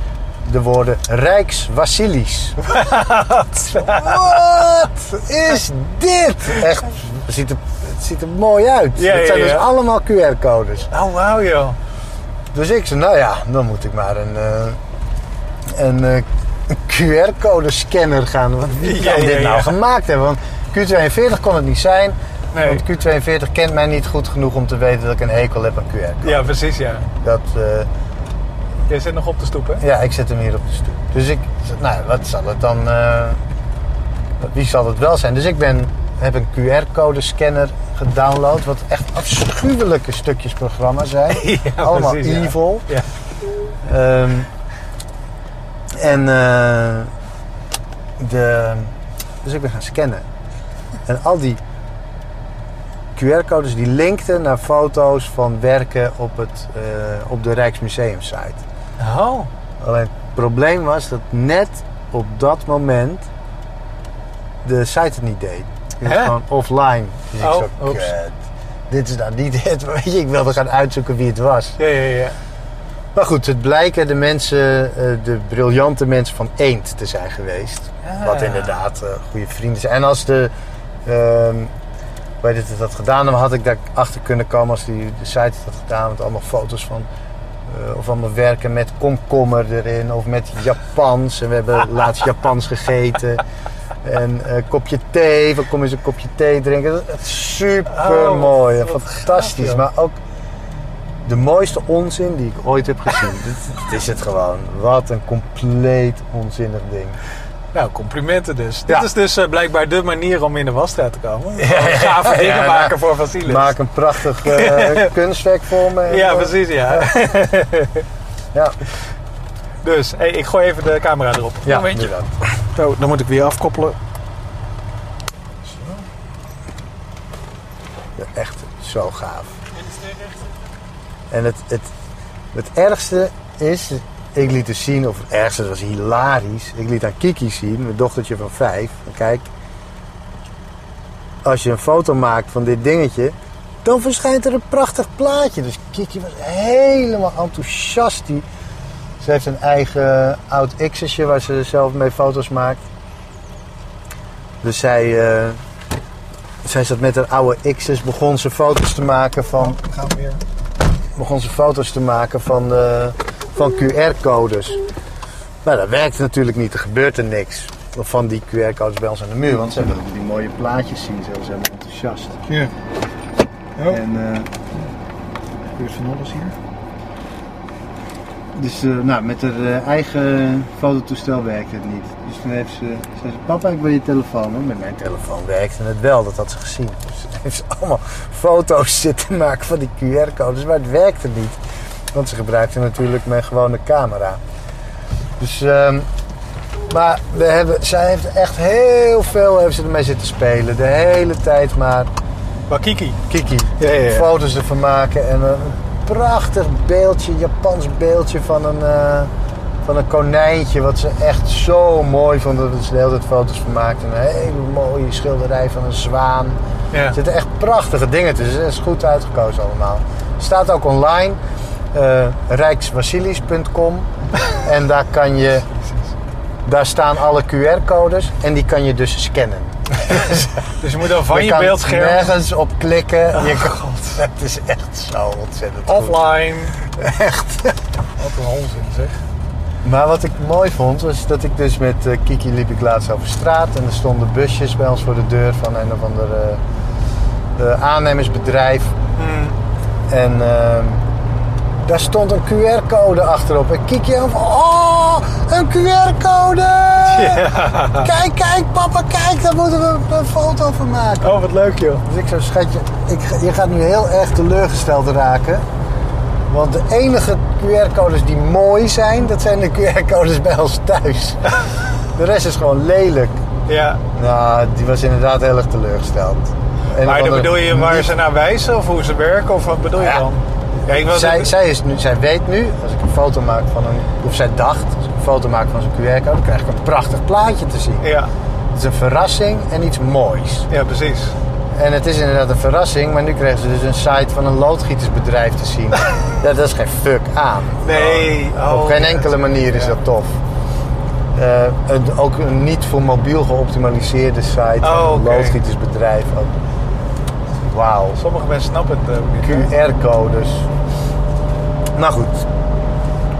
de woorden Rijks-Wassilies. [laughs] Wat is dit? Echt, het ziet er, het ziet er mooi uit. Ja, het ja, zijn dus allemaal QR-codes. Oh, wauw joh. Dus ik zei, nou ja, dan moet ik maar een, eh, een, eh, QR-code scanner gaan. Want wie kan ja, dit nou ja. gemaakt hebben? Want Q42 kon het niet zijn. Nee. Want Q42 kent mij niet goed genoeg om te weten dat ik een hekel heb aan QR-code. Ja, precies, ja. Dat, eh, Jij zit nog op de stoep, hè? ja, ik zet hem hier op de stoep. Dus ik, nou, wat zal het dan, wie zal het wel zijn? Dus ik ben, heb een QR-code scanner gedownload, wat echt afschuwelijke stukjes programma zijn. [laughs] Ja, Allemaal precies, evil. Ja. Ehm, en eh, de, dus ik ben gaan scannen. En al die QR-codes die linkten naar foto's van werken op, het, eh, op de Rijksmuseum-site. Oh. Alleen het probleem was dat net op dat moment de site het niet deed. [laughs] Hè? gewoon offline. Dus ik Oh, zo, oeps. kut. Dit is nou niet het. [laughs] Weet je, ik wilde gaan uitzoeken wie het was. Ja, ja, ja. Maar goed, het blijken de mensen, eh, de briljante mensen van Eend te zijn geweest. Ah. Wat inderdaad eh, goede vrienden zijn. En als de, ehm weet het, het had gedaan, dan had ik daar achter kunnen komen als die de site het had gedaan. Met allemaal foto's van, eh, of allemaal werken met komkommer erin. Of met Japans. En we hebben laatst Japans gegeten. En een kopje thee, van kom eens een kopje thee drinken. Dat is Super mooi, Oh, wat fantastisch. gaaf, maar ook de mooiste onzin die ik ooit heb gezien. [laughs] dit, dit is het gewoon. Wat een compleet onzinnig ding. Nou, complimenten dus. Ja. Dit is dus eh, blijkbaar de manier om in de wasstraat te komen. [laughs] ja, Gave dingen ja, maken voor Vasilis. Maak een prachtig eh, [laughs] kunstwerk voor me. Ja, eh, precies, ja. Ja, Dus, hey, ik gooi even de camera erop. ja Momentje. dat. Zo, dan moet ik weer afkoppelen. Echt zo gaaf. En het, het, het ergste is, ik liet dus zien, of het ergste, was hilarisch. Ik liet aan Kiki zien, mijn dochtertje van vijf. Kijk, als je een foto maakt van dit dingetje, dan verschijnt er een prachtig plaatje. Dus Kiki was helemaal enthousiast. Ze heeft een eigen oud X'sje waar ze zelf mee foto's maakt. Dus zij, eh, zij zat met haar oude X's, begon ze foto's te maken van gaan we weer. begon ze foto's te maken van, eh, van QR-codes. Nou, dat werkt natuurlijk niet. Er gebeurt er niks van die QR-codes bij ons aan de muur. Want ze willen die mooie plaatjes zien. Ze helemaal enthousiast. Ja. Oh. En eh gebeurt van alles hier. Dus eh, nou, met haar eh, eigen fototoestel werkte het niet. Dus toen heeft ze, zei ze, papa ik wil je telefoon. hoor. Met mijn telefoon werkte het wel, dat had ze gezien. Dus toen [laughs] heeft ze allemaal foto's zitten maken van die QR-codes, maar het werkte niet. Want ze gebruikte natuurlijk mijn gewone camera. Dus, ehm, maar we hebben, zij heeft echt heel veel heeft ze ermee zitten spelen. De hele tijd maar Maar Kiki. Kiki. Ja, ja, ja. Foto's ervan maken en een prachtig beeldje, Japans beeldje van een, eh, van een konijntje. Wat ze echt zo mooi vond dat ze de hele tijd foto's van maakte. Een hele mooie schilderij van een zwaan. Ja. Er zitten echt prachtige dingen tussen. Het is goed uitgekozen allemaal. Staat ook online. eh rijkswasilis.com en daar kan je... Daar staan alle QR-codes en die kan je dus scannen. Dus je moet dan van je, kan beeldscherm nergens op klikken. je Oh, kan, God. het is echt zo ontzettend goed. offline. [laughs] Echt. Wat een onzin zeg. Maar wat ik mooi vond, was dat ik dus met eh, Kiki liep ik laatst over straat. En er stonden busjes bij ons voor de deur van een of ander eh, eh, aannemersbedrijf. Hmm. En ehm, daar stond een QR-code achterop. En aan van, oh, een QR-code! Kijk, kijk, papa, kijk, daar moeten we een foto van maken. Oh, wat leuk joh. Dus ik zo, schatje, ik, je gaat nu heel erg teleurgesteld raken. Want de enige QR-codes die mooi zijn, dat zijn de QR-codes bij ons thuis. De rest is gewoon lelijk. Ja. Nou, die was inderdaad heel erg teleurgesteld. Maar dan bedoel je waar ze naar wijzen of hoe ze werken of wat bedoel je Ja. dan? Ja, ik was Zij, zij, is nu, zij weet nu, als ik een foto maak van een... Of zij dacht, als ik een foto maak van zo'n QR-code... dan krijg ik een prachtig plaatje te zien. Ja, Het is een verrassing en iets moois. ja, precies. En het is inderdaad een verrassing, maar nu krijgen ze dus een site van een loodgietersbedrijf te zien. [laughs] ja, dat is geen fuck aan. Nee. Op oh, geen ja. enkele manier is Ja. dat tof. Eh, een- ook een niet voor mobiel geoptimaliseerde site van Oh, een oké. loodgietersbedrijf. Wauw. Sommige mensen snappen het hè. QR-codes. Nou goed,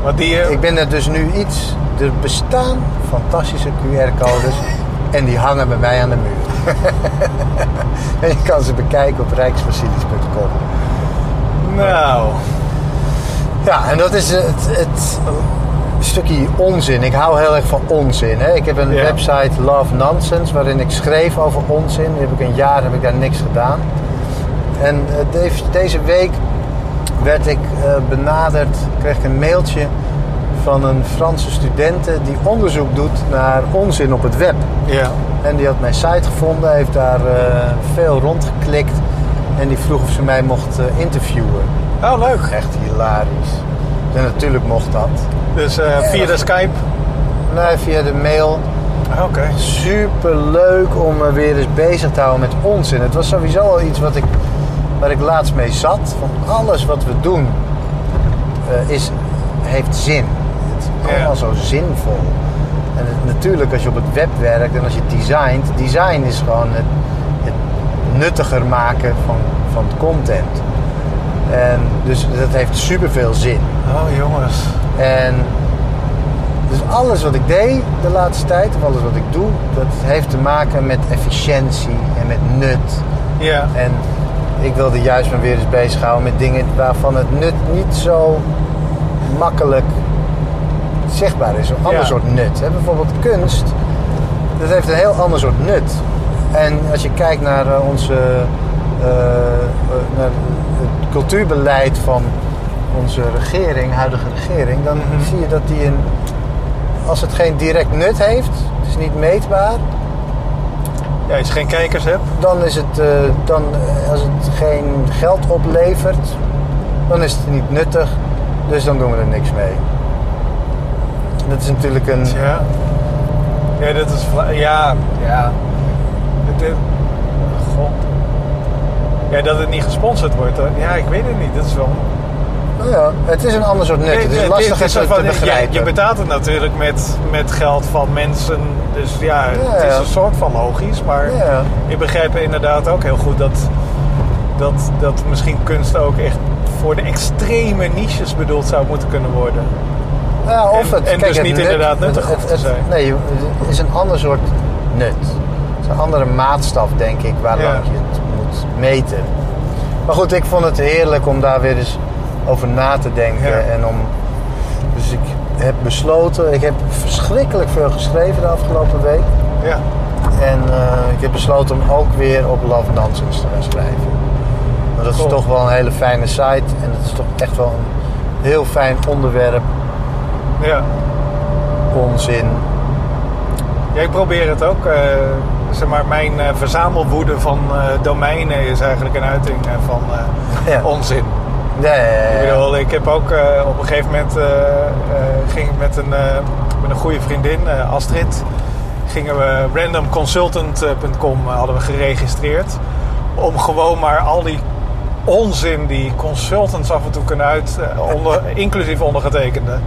Want die, eh, ik ben er dus nu iets. Er bestaan fantastische QR-codes [laughs] en die hangen bij mij aan de muur. [laughs] en je kan ze bekijken op rijksfacilities.com. nou, Ja, en dat is het, het stukje onzin. Ik hou heel erg van onzin. Hè? Ik heb een Ja. website Love Nonsense waarin ik schreef over onzin. Die heb ik een jaar heb ik daar niks gedaan. En deze week werd ik eh, benaderd, kreeg ik een mailtje van een Franse studente die onderzoek doet naar onzin op het web. Ja. En die had mijn site gevonden, heeft daar eh, veel rondgeklikt. En die vroeg of ze mij mocht eh, interviewen. Oh, leuk. Echt hilarisch. En natuurlijk mocht dat. Dus via de Skype. Nee, via de mail. Oké. Super leuk om me weer eens bezig te houden met onzin. Het was sowieso al iets wat ik, waar ik laatst mee zat. Van alles wat we doen eh, is, heeft zin. Het is allemaal zo zinvol. En het- natuurlijk als je op het web werkt en als je designt. Design is gewoon het, het nuttiger maken van, van het content. En dus dat heeft super veel zin. Oh, jongens. En dus alles wat ik deed de laatste tijd, of alles wat ik doe, dat heeft te maken met efficiëntie en met nut. Ja. En ik wilde juist me weer eens bezighouden met dingen waarvan het nut niet zo makkelijk zichtbaar is. Een ander Ja. soort nut. Hè? Bijvoorbeeld kunst, dat heeft een heel ander soort nut. En als je kijkt naar eh, onze eh, eh, naar het cultuurbeleid van onze regering, huidige regering, dan Mhm. zie je dat die een, als het geen direct nut heeft, het is niet meetbaar, Ja, als je geen kijkers hebt. dan is het, eh, dan, eh, als het geen geld oplevert, dan is het niet nuttig. Dus dan doen we er niks mee. Dat is natuurlijk een. Ja. Ja, dat is... Ja. Ja. Het, het- God. Ja, dat het niet gesponsord wordt. hoor. Ja, ik weet het niet. Dat is wel... Nou ja, het is een ander soort nut. Het is lastig het is te, begrijpen. Je, betaalt het natuurlijk met, met geld van mensen. Dus ja, het is een soort van logisch. Maar Ja. ik begrijp inderdaad ook heel goed dat, dat, dat misschien kunst ook echt voor de extreme niches bedoeld zou moeten kunnen worden. Ja, of En- het, en kijk, dus het niet nut- inderdaad nuttig het, zijn. Nee, het is een ander soort nut. Het is een andere maatstaf, denk ik, waar Ja. je het moet meten. Maar goed, ik vond het heerlijk om daar weer eens over na te denken. Ja. En om, dus ik heb besloten, ik heb verschrikkelijk veel geschreven de afgelopen week. Ja, En eh, ik heb besloten om ook weer op Love Nonsense te gaan schrijven. Want dat is toch wel een hele fijne site. En het is toch echt wel een heel fijn onderwerp. ja. Onzin. Ja, ik probeer het ook. eh, zeg maar, mijn eh, verzamelwoede van domeinen is eigenlijk een uiting van Ja. onzin. Ja, ja, ja, Ik bedoel, ik heb ook eh, op een gegeven moment eh, ging ik met een, met een goede vriendin, Astrid, gingen we randomconsultant.com hadden we geregistreerd. Om gewoon maar al die onzin die consultants af en toe kunnen uit, onder, [laughs] inclusief ondergetekende,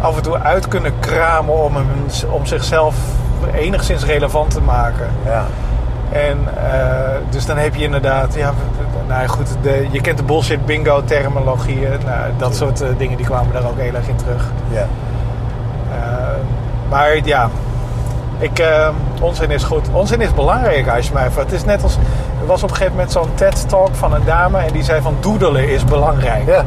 af en toe uit kunnen kramen om, hem, om zichzelf enigszins relevant te maken. Ja. En dus dan heb je inderdaad, ja, nou goed, de, je kent de bullshit bingo terminologieën, nou, dat soort eh, dingen die kwamen daar ook heel erg in terug. ja. Eh, maar ja, ik, eh, onzin is goed. Onzin is belangrijk als je mij vraagt. Het is net als, er was op een gegeven moment zo'n TED-talk van een dame en die zei van doedelen is belangrijk. Ja.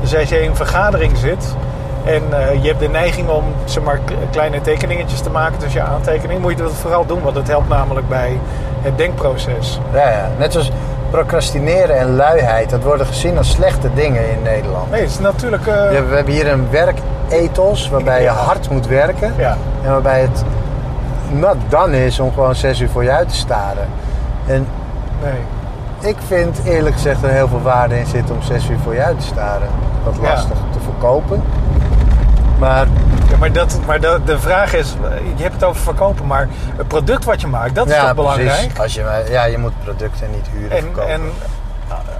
Dus als je in een vergadering zit en je hebt de neiging om zeg maar, kleine tekeningetjes te maken tussen je aantekeningen, moet je dat vooral doen, want dat helpt namelijk bij het denkproces. Ja, ja. Net zoals procrastineren en luiheid. Dat worden gezien als slechte dingen in Nederland. Nee, het is natuurlijk. eh, Ja, we hebben hier een werkethos waarbij je hard moet werken. ja. En waarbij het not done is om gewoon zes uur voor je uit te staren. En nee. ik vind eerlijk gezegd er heel veel waarde in zit om zes uur voor je uit te staren. Ja. lastig te verkopen. Maar Ja, maar dat, maar dat, de vraag is, je hebt het over verkopen, maar het product wat je maakt, dat is ja, toch belangrijk? precies. Als je, ja, je moet producten niet uren En, verkopen. en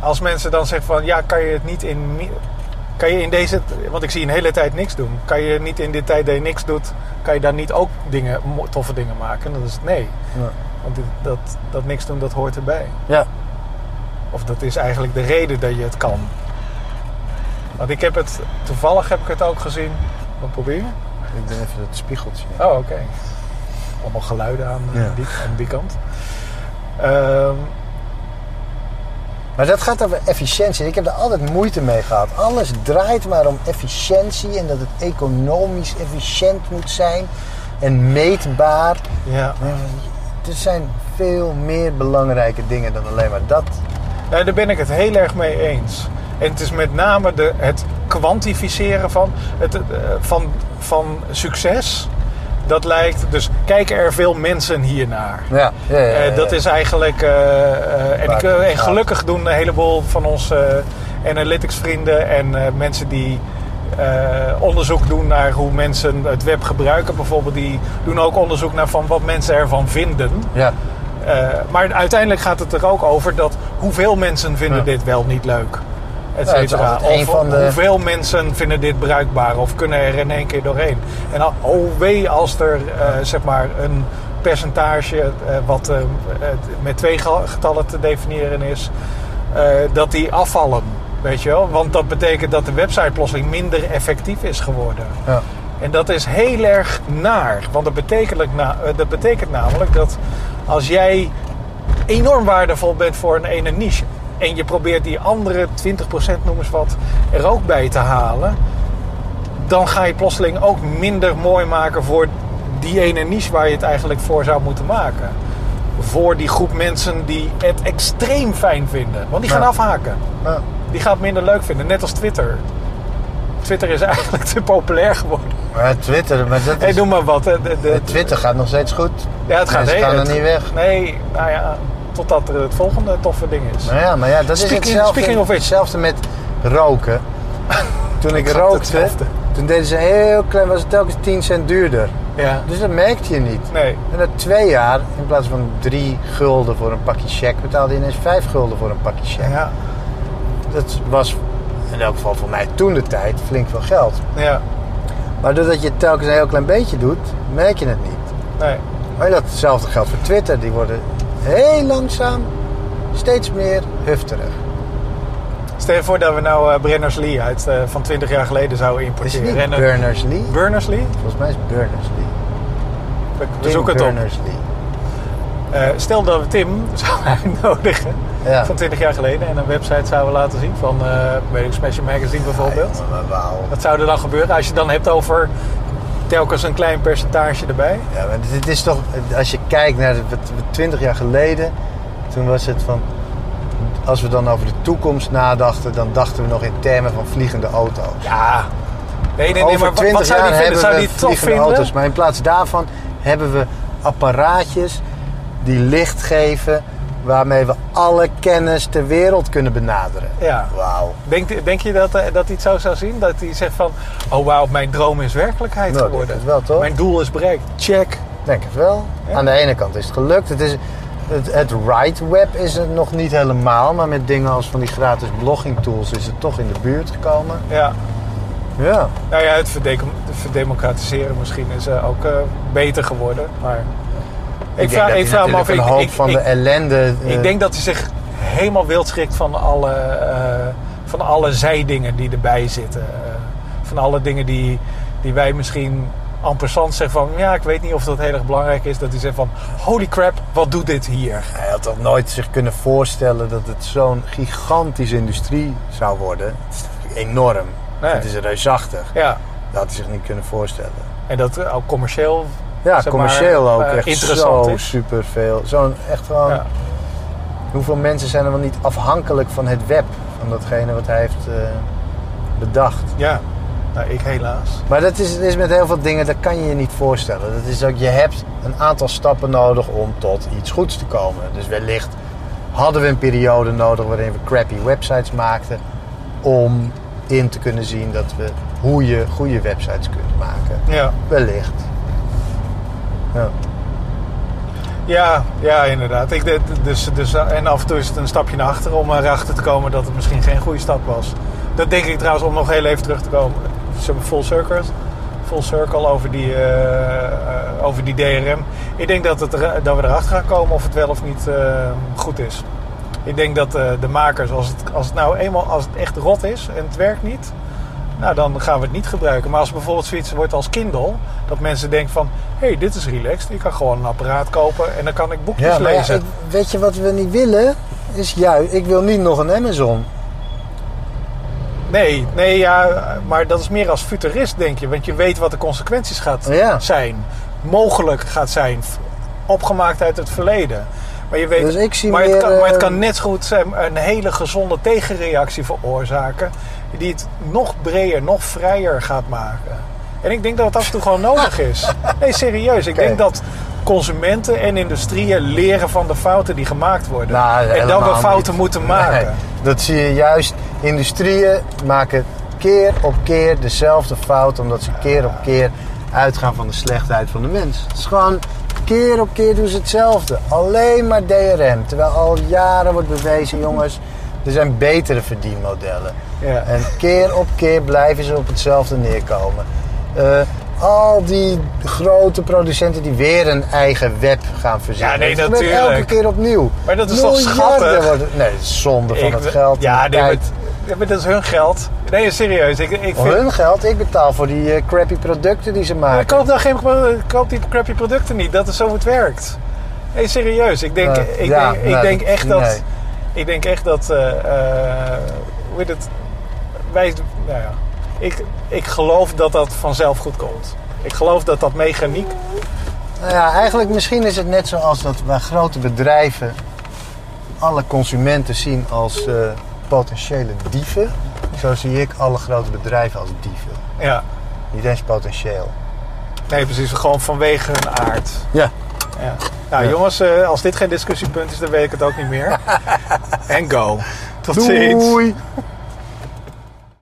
als mensen dan zeggen van, ja, kan je het niet in, kan je in deze, want ik zie een hele tijd niks doen, kan je niet in de tijd dat je niks doet, kan je dan niet ook dingen, toffe dingen maken? Dat is nee, Ja. want dit- dat, dat niks doen, dat hoort erbij. ja. Of dat is eigenlijk de reden dat je het kan. Want ik heb het, toevallig heb ik het ook gezien. Wat probeer je? Ik ben even het spiegeltje. Oh, oké. Allemaal geluiden aan, eh, Ja. die, aan die kant. Ehm, Maar dat gaat over efficiëntie. Ik heb daar altijd moeite mee gehad. Alles draait maar om efficiëntie en dat het economisch efficiënt moet zijn en meetbaar. ja. Er zijn veel meer belangrijke dingen dan alleen maar dat. Ja, daar ben ik het heel erg mee eens. En het is met name de, het kwantificeren van, het, eh, van, van succes. Dat lijkt, dus kijken er veel mensen hiernaar. Ja, ja, ja, ja, Eh, dat is eigenlijk. eh, en, ik, gelukkig doen een heleboel van onze analytics vrienden en mensen die onderzoek doen naar hoe mensen het web gebruiken, bijvoorbeeld, die doen ook onderzoek naar van wat mensen ervan vinden. Ja, maar uiteindelijk gaat het er ook over dat hoeveel mensen vinden Ja. dit wel niet leuk. Et cetera. of van de- hoeveel mensen vinden dit bruikbaar of kunnen er in één keer doorheen. En al, oh wee als er eh, zeg maar een percentage eh, wat eh, met twee ge- getallen te definiëren is, dat die afvallen. Weet je wel? Want dat betekent dat de website plotseling minder effectief is geworden. ja. En dat is heel erg naar. Want dat betekent, na- dat betekent namelijk dat als jij enorm waardevol bent voor een ene niche. En je probeert die andere 20% noem eens wat er ook bij te halen. Dan ga je plotseling ook minder mooi maken voor die ene niche waar je het eigenlijk voor zou moeten maken. Voor die groep mensen die het extreem fijn vinden. Want die gaan Ja. afhaken. Ja. Die gaan het minder leuk vinden. Net als Twitter. Twitter is [laughs] eigenlijk te populair geworden. Maar Twitter, maar dat Hey, is, doe maar wat. hè. De, de, Twitter gaat nog steeds goed. ja, het gaat Mensen gaan er niet weg. Nee, nou ja, totdat er het volgende toffe ding is. Nou ja, maar ja, dat Speaking- is hetzelfde, speaking of hetzelfde met roken. Toen [laughs] ik rookte, hetzelfde. toen deden ze heel klein, was het telkens 10 cent duurder. Ja, Dus dat merkte je niet. nee. En na twee jaar, in plaats van drie gulden voor een pakje check, betaalde je ineens vijf gulden voor een pakje check. Ja, Dat was in elk geval voor mij toen de tijd flink veel geld. ja, Maar doordat je het telkens een heel klein beetje doet, merk je het niet. nee. Maar datzelfde geldt voor Twitter. Die worden heel langzaam steeds meer hufterig. Stel je voor dat we nou eh, Brenners-Lee uit, eh, van 20 jaar geleden zouden Is het importeren. niet En, eh, Berners-Lee? Berners-Lee? Volgens mij is het Berners-Lee. We, zoeken het op. Stel dat we Tim [laughs] zouden uitnodigen Ja. van 20 jaar geleden en een website zouden laten zien van, ik, Smash Magazine bijvoorbeeld. Ja. Wat zou er dan gebeuren als je het dan hebt over telkens een klein percentage erbij? Ja, maar dit is toch, als je kijkt naar de, wat- wat 20 jaar geleden, toen was het van, als we dan over de toekomst nadachten, dan dachten we nog in termen van vliegende auto's. Ja. Nee, nee, nee, over maar wat, 20 wat zou jaar hebben Zou we vliegende vinden? auto's, maar in plaats daarvan hebben we apparaatjes die licht geven, waarmee we alle kennis ter wereld kunnen benaderen. Ja. Wauw. Denk, denk je dat, eh, dat hij het zo zou zien? Dat hij zegt van, oh wauw, mijn droom is werkelijkheid Nou, geworden. het wel, toch? Mijn doel is bereikt. Check. Denk het wel. Ja? Aan de ene kant is het gelukt. Het, is, het, het right web is het nog niet helemaal. Maar met dingen als van die gratis blogging tools is het toch in de buurt gekomen. Ja. Ja. Nou ja, het verdemocratiseren misschien is eh, ook eh, beter geworden. Maar ik, vraag, denk ik dat vraag hij me af, een hoop ik, van ik, de ellende... eh, ik denk dat hij zich helemaal wild schrikt van alle, eh, van alle zijdingen die erbij zitten. Eh, van alle dingen die, die wij misschien en passant zeggen van... Ja, ik weet niet of dat heel erg belangrijk is. Dat hij zegt van, holy crap, wat doet dit hier? Hij had toch nooit zich kunnen voorstellen dat het zo'n gigantische industrie zou worden. Het is natuurlijk enorm. Nee. Het is reusachtig. Ja, Dat had hij zich niet kunnen voorstellen. en dat eh, ook commercieel Ja, Zeg commercieel maar, ook eh, echt interessant zo superveel. Zo'n echt gewoon... Ja. Hoeveel mensen zijn er wel niet afhankelijk van het web? Van datgene wat hij heeft eh, bedacht. Ja, nou, ik helaas. Maar dat is, is met heel veel dingen, dat kan je je niet voorstellen. Dat is ook, je hebt een aantal stappen nodig om tot iets goeds te komen. Dus wellicht hadden we een periode nodig waarin we crappy websites maakten. Om in te kunnen zien dat we hoe je goede websites kunt maken. Ja. Wellicht. Ja. Ja, ja, inderdaad. Ik, dus, dus, eh, en af en toe is het een stapje naar achteren om erachter te komen dat het misschien geen goede stap was. Dat denk ik trouwens om nog heel even terug te komen. Full circle, full circle over die, eh, eh, over die DRM. Ik denk dat, het dat we erachter gaan komen of het wel of niet goed is. Ik denk dat de makers, als het, als het nou eenmaal als het echt rot is en het werkt niet, nou dan gaan we het niet gebruiken. Maar als bijvoorbeeld zoiets wordt als Kindle, dat mensen denken van, hé, hey, dit is relaxed, ik kan gewoon een apparaat kopen en dan kan ik boekjes Ja, ja, lezen. ik- weet je wat we niet willen? Is juist, ik wil niet nog een Amazon. Nee, nee, ja, maar dat is meer als futurist, denk je. Want je weet wat de consequenties gaat Ja. zijn. Mogelijk gaat zijn. Opgemaakt uit het verleden. Maar, je weet, Dus ik zie maar, het kan, maar het eh, kan net zo goed zijn een hele gezonde tegenreactie veroorzaken. Die het nog breder, nog vrijer gaat maken. En ik denk dat het af en toe gewoon nodig is. [laughs] Nee, serieus. Ik denk dat consumenten en industrieën leren van de fouten die gemaakt worden. Nou, en dat we fouten niet. moeten maken. Nee, dat zie je juist. Industrieën maken keer op keer dezelfde fout, omdat ze keer op keer uitgaan van de slechtheid van de mens. Het is gewoon keer op keer doen ze hetzelfde. Alleen maar DRM. Terwijl al jaren wordt bewezen, jongens, er zijn betere verdienmodellen. Ja. En keer op keer blijven ze op hetzelfde neerkomen. Eh, al die grote producenten die weer een eigen web gaan verzinnen. Ja, nee, natuurlijk. elke keer opnieuw. Maar dat is toch schattig? Worden, nee, zonde van Ik- het geld. Ja, nee, het- maar dat is hun geld. Nee, serieus. Ik, ik Voor vind, hun geld, ik betaal voor die eh, crappy producten die ze ik maken. koop, dan geen, ik koop die crappy producten niet. Dat is zo het werkt. Nee, serieus. Ik denk, Eh, ik ja, denk, nee, ik denk echt dat... nee. Ik denk echt dat... eh, eh, hoe heet het? Wij... Nou ja. Ik, ik geloof dat dat vanzelf goed komt. Ik geloof dat dat mechaniek... Nou ja, eigenlijk misschien is het net zoals dat waar grote bedrijven alle consumenten zien als eh, potentiële dieven. Zo zie ik alle grote bedrijven als dieven. Ja. Niet eens potentieel. Nee, precies. Gewoon vanwege hun aard. Ja. Ja. Nou Ja. jongens, eh, als dit geen discussiepunt is, dan weet ik het ook niet meer. [laughs] en go. Tot ziens. Doei!